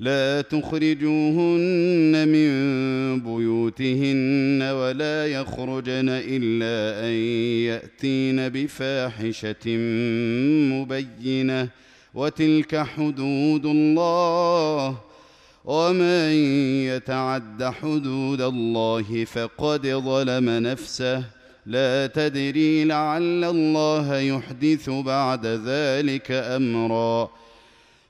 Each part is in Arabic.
لا تخرجوهن من بيوتهن ولا يخرجن إلا أن يأتين بفاحشة مبينة. وتلك حدود الله. ومن يتعد حدود الله فقد ظلم نفسه. لا تدري لعل الله يحدث بعد ذلك أمرا.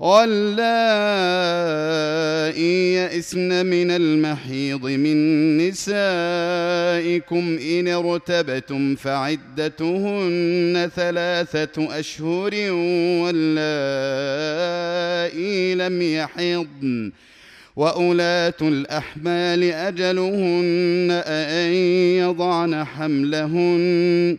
واللائي يئسن من المحيض من نسائكم إن ارتبتم فعدتهن ثلاثة أشهر واللائي لم يحضن وأولاة الأحمال أجلهن أن يضعن حملهن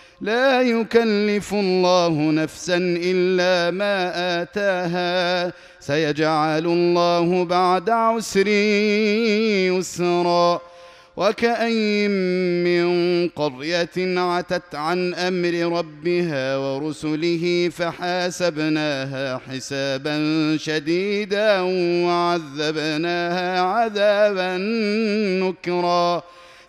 لا يكلف الله نفسا إلا ما آتاها. سيجعل الله بعد عسر يسرا. وكأي من قرية عتت عن أمر ربها ورسله فحاسبناها حسابا شديدا وعذبناها عذابا نكرا.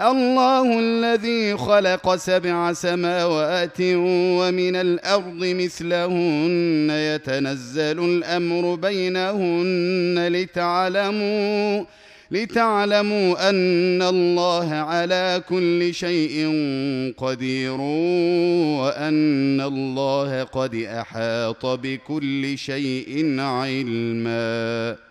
الله الذي خلق سبع سماوات ومن الأرض مثلهن. يتنزل الأمر بينهن لتعلموا لتعلموا أن الله على كل شيء قدير وأن الله قد أحاط بكل شيء علما.